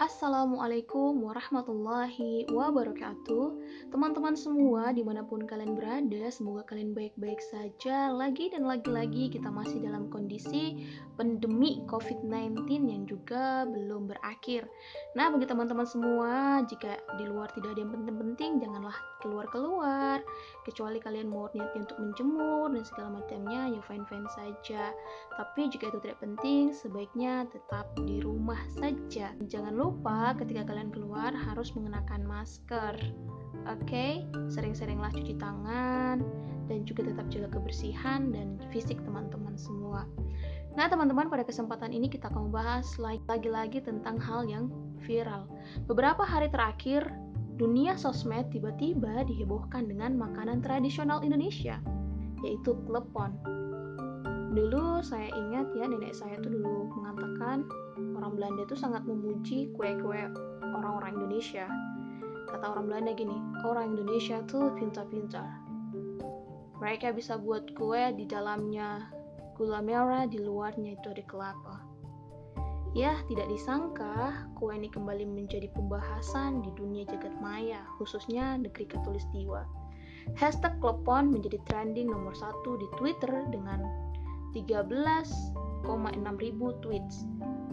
Assalamualaikum warahmatullahi wabarakatuh. Teman-teman semua di mana pun kalian berada Semoga kalian baik-baik saja. Lagi dan lagi-lagi kita masih dalam kondisi pandemi COVID-19 Yang juga belum berakhir. Nah bagi teman-teman semua Jika di luar tidak ada yang penting-penting Janganlah keluar-keluar. Kecuali kalian mau niatnya untuk menjemur Dan segala macamnya ya fine-fine saja. Tapi jika itu tidak penting Sebaiknya tetap di rumah saja. Jangan lupa lupa ketika kalian keluar harus mengenakan masker. Oke, okay? sering-seringlah cuci tangan dan juga tetap jaga kebersihan dan fisik teman-teman semua. Nah, teman-teman, pada kesempatan ini kita akan membahas lagi-lagi tentang hal yang viral. Beberapa hari terakhir, dunia sosmed tiba-tiba dihebohkan dengan makanan tradisional Indonesia, yaitu klepon. Dulu saya ingat ya, nenek saya tuh dulu mengatakan orang Belanda itu sangat memuji kue-kue orang-orang Indonesia. Kata orang Belanda gini, orang Indonesia tuh pintar-pintar. Mereka bisa buat kue di dalamnya gula merah, di luarnya itu ada kelapa. Ya, tidak disangka kue ini kembali menjadi pembahasan di dunia jagat maya, khususnya negeri Katulistiwa. Hashtag klepon menjadi trending nomor satu di Twitter dengan 13,6 ribu tweets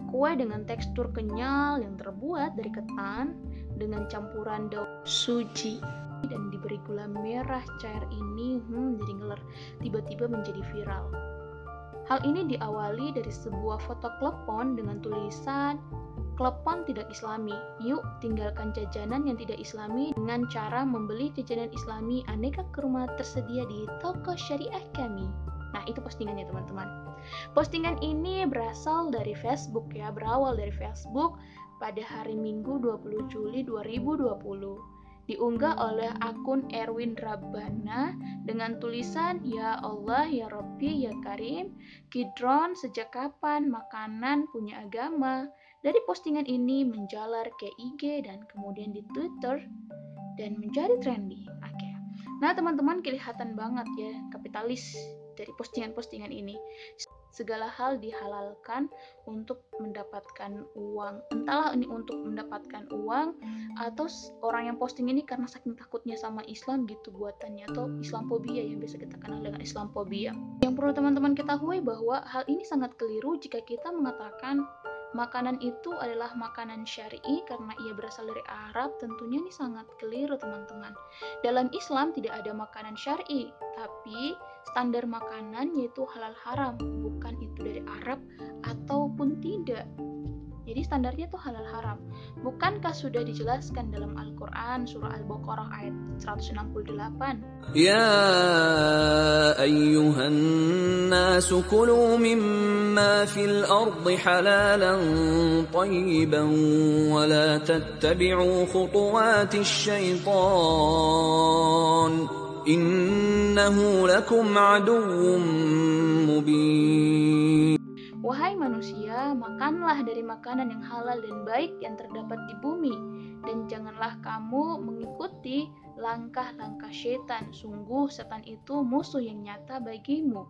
Kue dengan tekstur kenyal yang terbuat dari ketan dengan campuran daun suji dan diberi gula merah cair ini hmm, jadi ngeler tiba-tiba menjadi viral. Hal ini diawali dari sebuah foto klepon dengan tulisan Klepon tidak islami, yuk tinggalkan jajanan yang tidak islami dengan cara membeli jajanan islami aneka kurma tersedia di toko syariah kami. Nah, itu postingannya teman-teman. Postingan ini berasal dari Facebook ya, berawal dari Facebook pada hari Minggu 20 Juli 2020. Diunggah oleh akun Erwin Rabbana dengan tulisan Ya Allah, Ya Rabbi, Ya Karim, Kidron, sejak kapan makanan punya agama? Dari postingan ini menjalar ke IG dan kemudian di Twitter dan menjadi trendy. Oke. Nah, teman-teman kelihatan banget ya kapitalis dari postingan-postingan ini. Segala hal dihalalkan untuk mendapatkan uang. Entahlah ini untuk mendapatkan uang atau orang yang posting ini karena saking takutnya sama Islam gitu buatannya atau Islamophobia yang biasa kita kenal dengan Islamophobia. Yang perlu teman-teman ketahui bahwa hal ini sangat keliru jika kita mengatakan makanan itu adalah makanan syari karena ia berasal dari Arab, tentunya ini sangat keliru teman-teman. Dalam Islam tidak ada makanan syari, tapi standar makanan yaitu halal haram, bukan itu dari Arab ataupun tidak. Jadi standarnya itu halal haram. Bukankah sudah dijelaskan dalam Al-Quran surah Al-Baqarah ayat 168? Ya ayyuhan nasu kulu mimma fil ardi halalan tayyiban wa la tattabi'u khutuwati syaitan innahu lakum Wahai manusia, makanlah dari makanan yang halal dan baik yang terdapat di bumi, dan janganlah kamu mengikuti langkah-langkah setan. Sungguh, setan itu musuh yang nyata bagimu.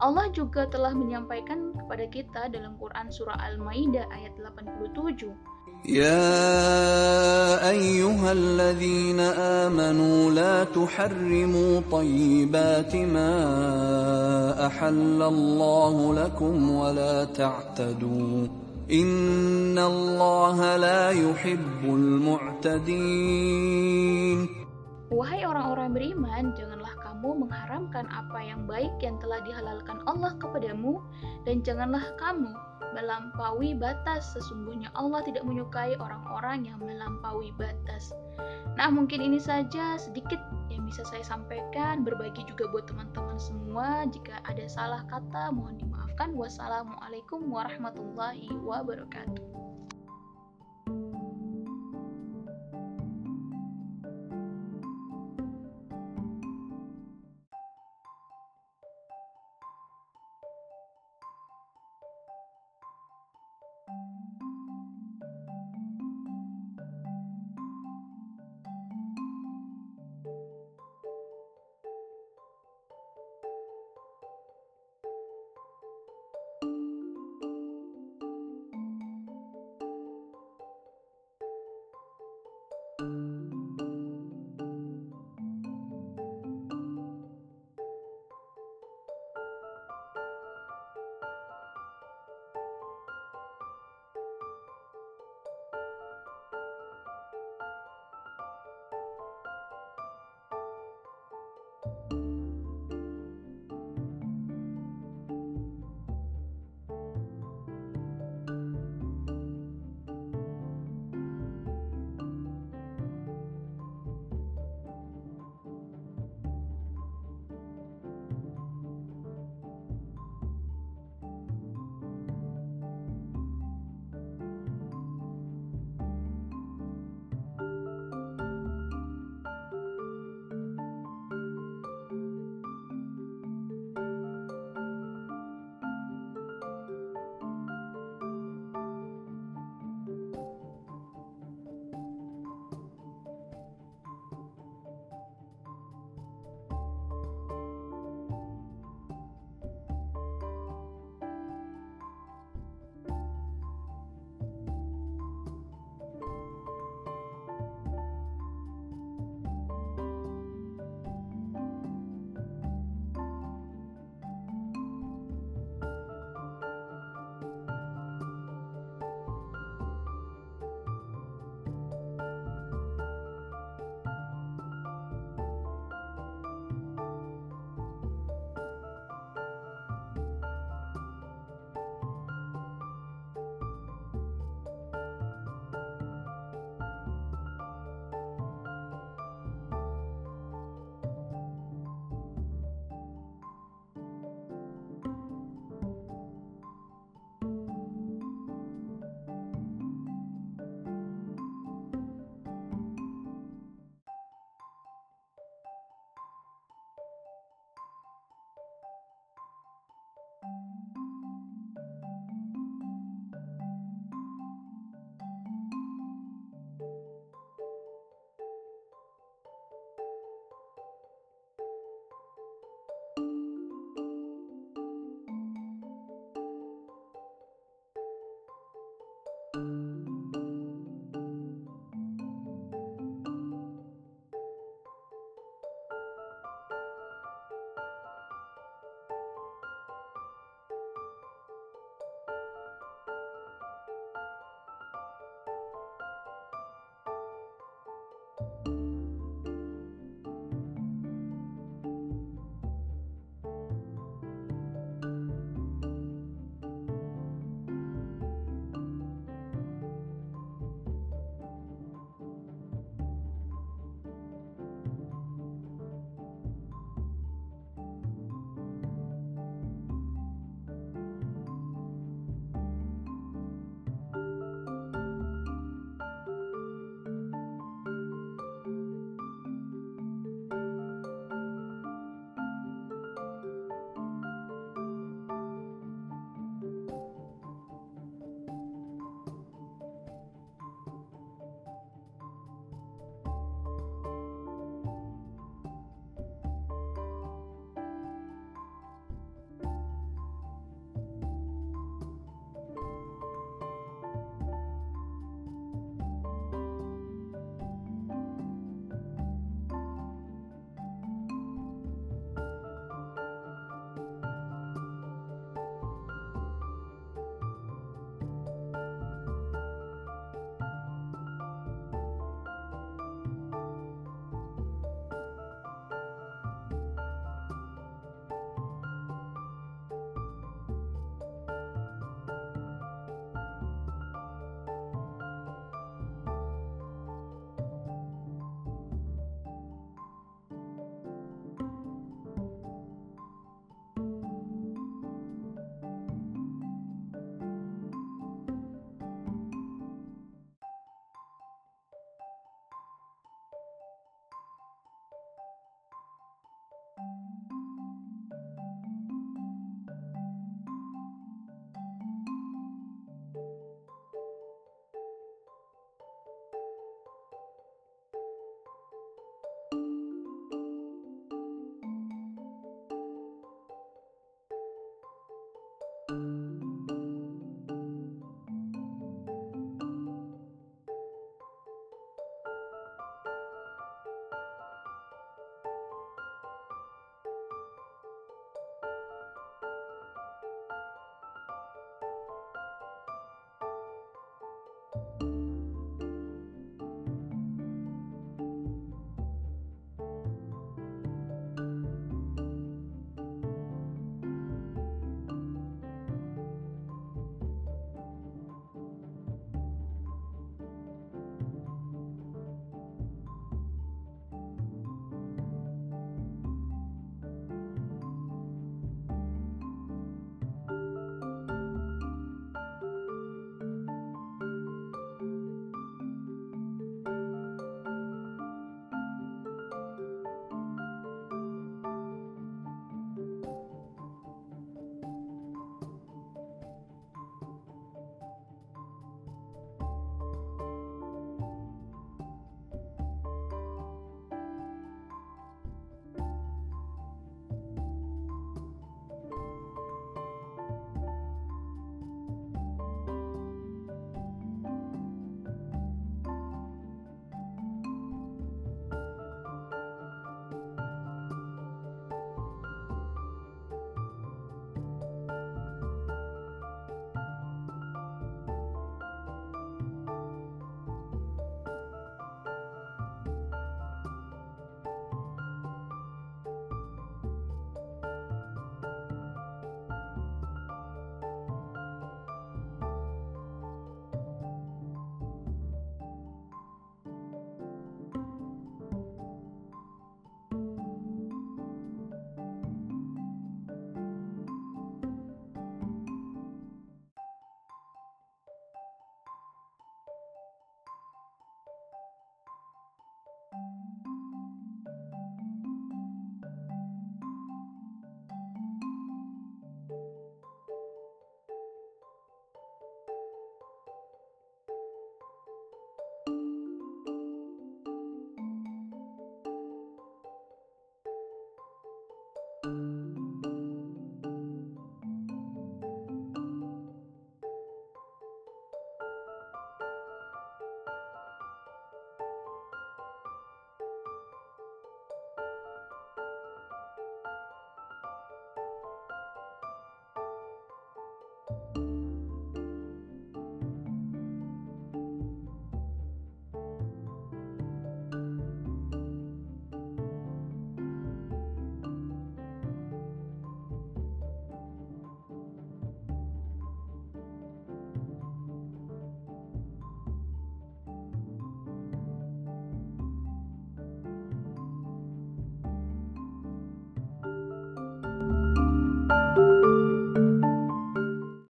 Allah juga telah menyampaikan kepada kita dalam Quran Surah Al-Maidah ayat 87. يا ايها الذين امنوا لا تحرموا طيبات ما احل الله لكم ولا تعتدوا ان الله لا يحب المعتدين. Wahai orang-orang beriman, janganlah kamu mengharamkan apa yang baik yang telah dihalalkan Allah kepadamu, dan janganlah kamu melampaui batas. Sesungguhnya Allah tidak menyukai orang-orang yang melampaui batas. Nah, mungkin ini saja sedikit yang bisa saya sampaikan. Berbagi juga buat teman-teman semua. Jika ada salah kata, mohon dimaafkan. Wassalamualaikum warahmatullahi wabarakatuh.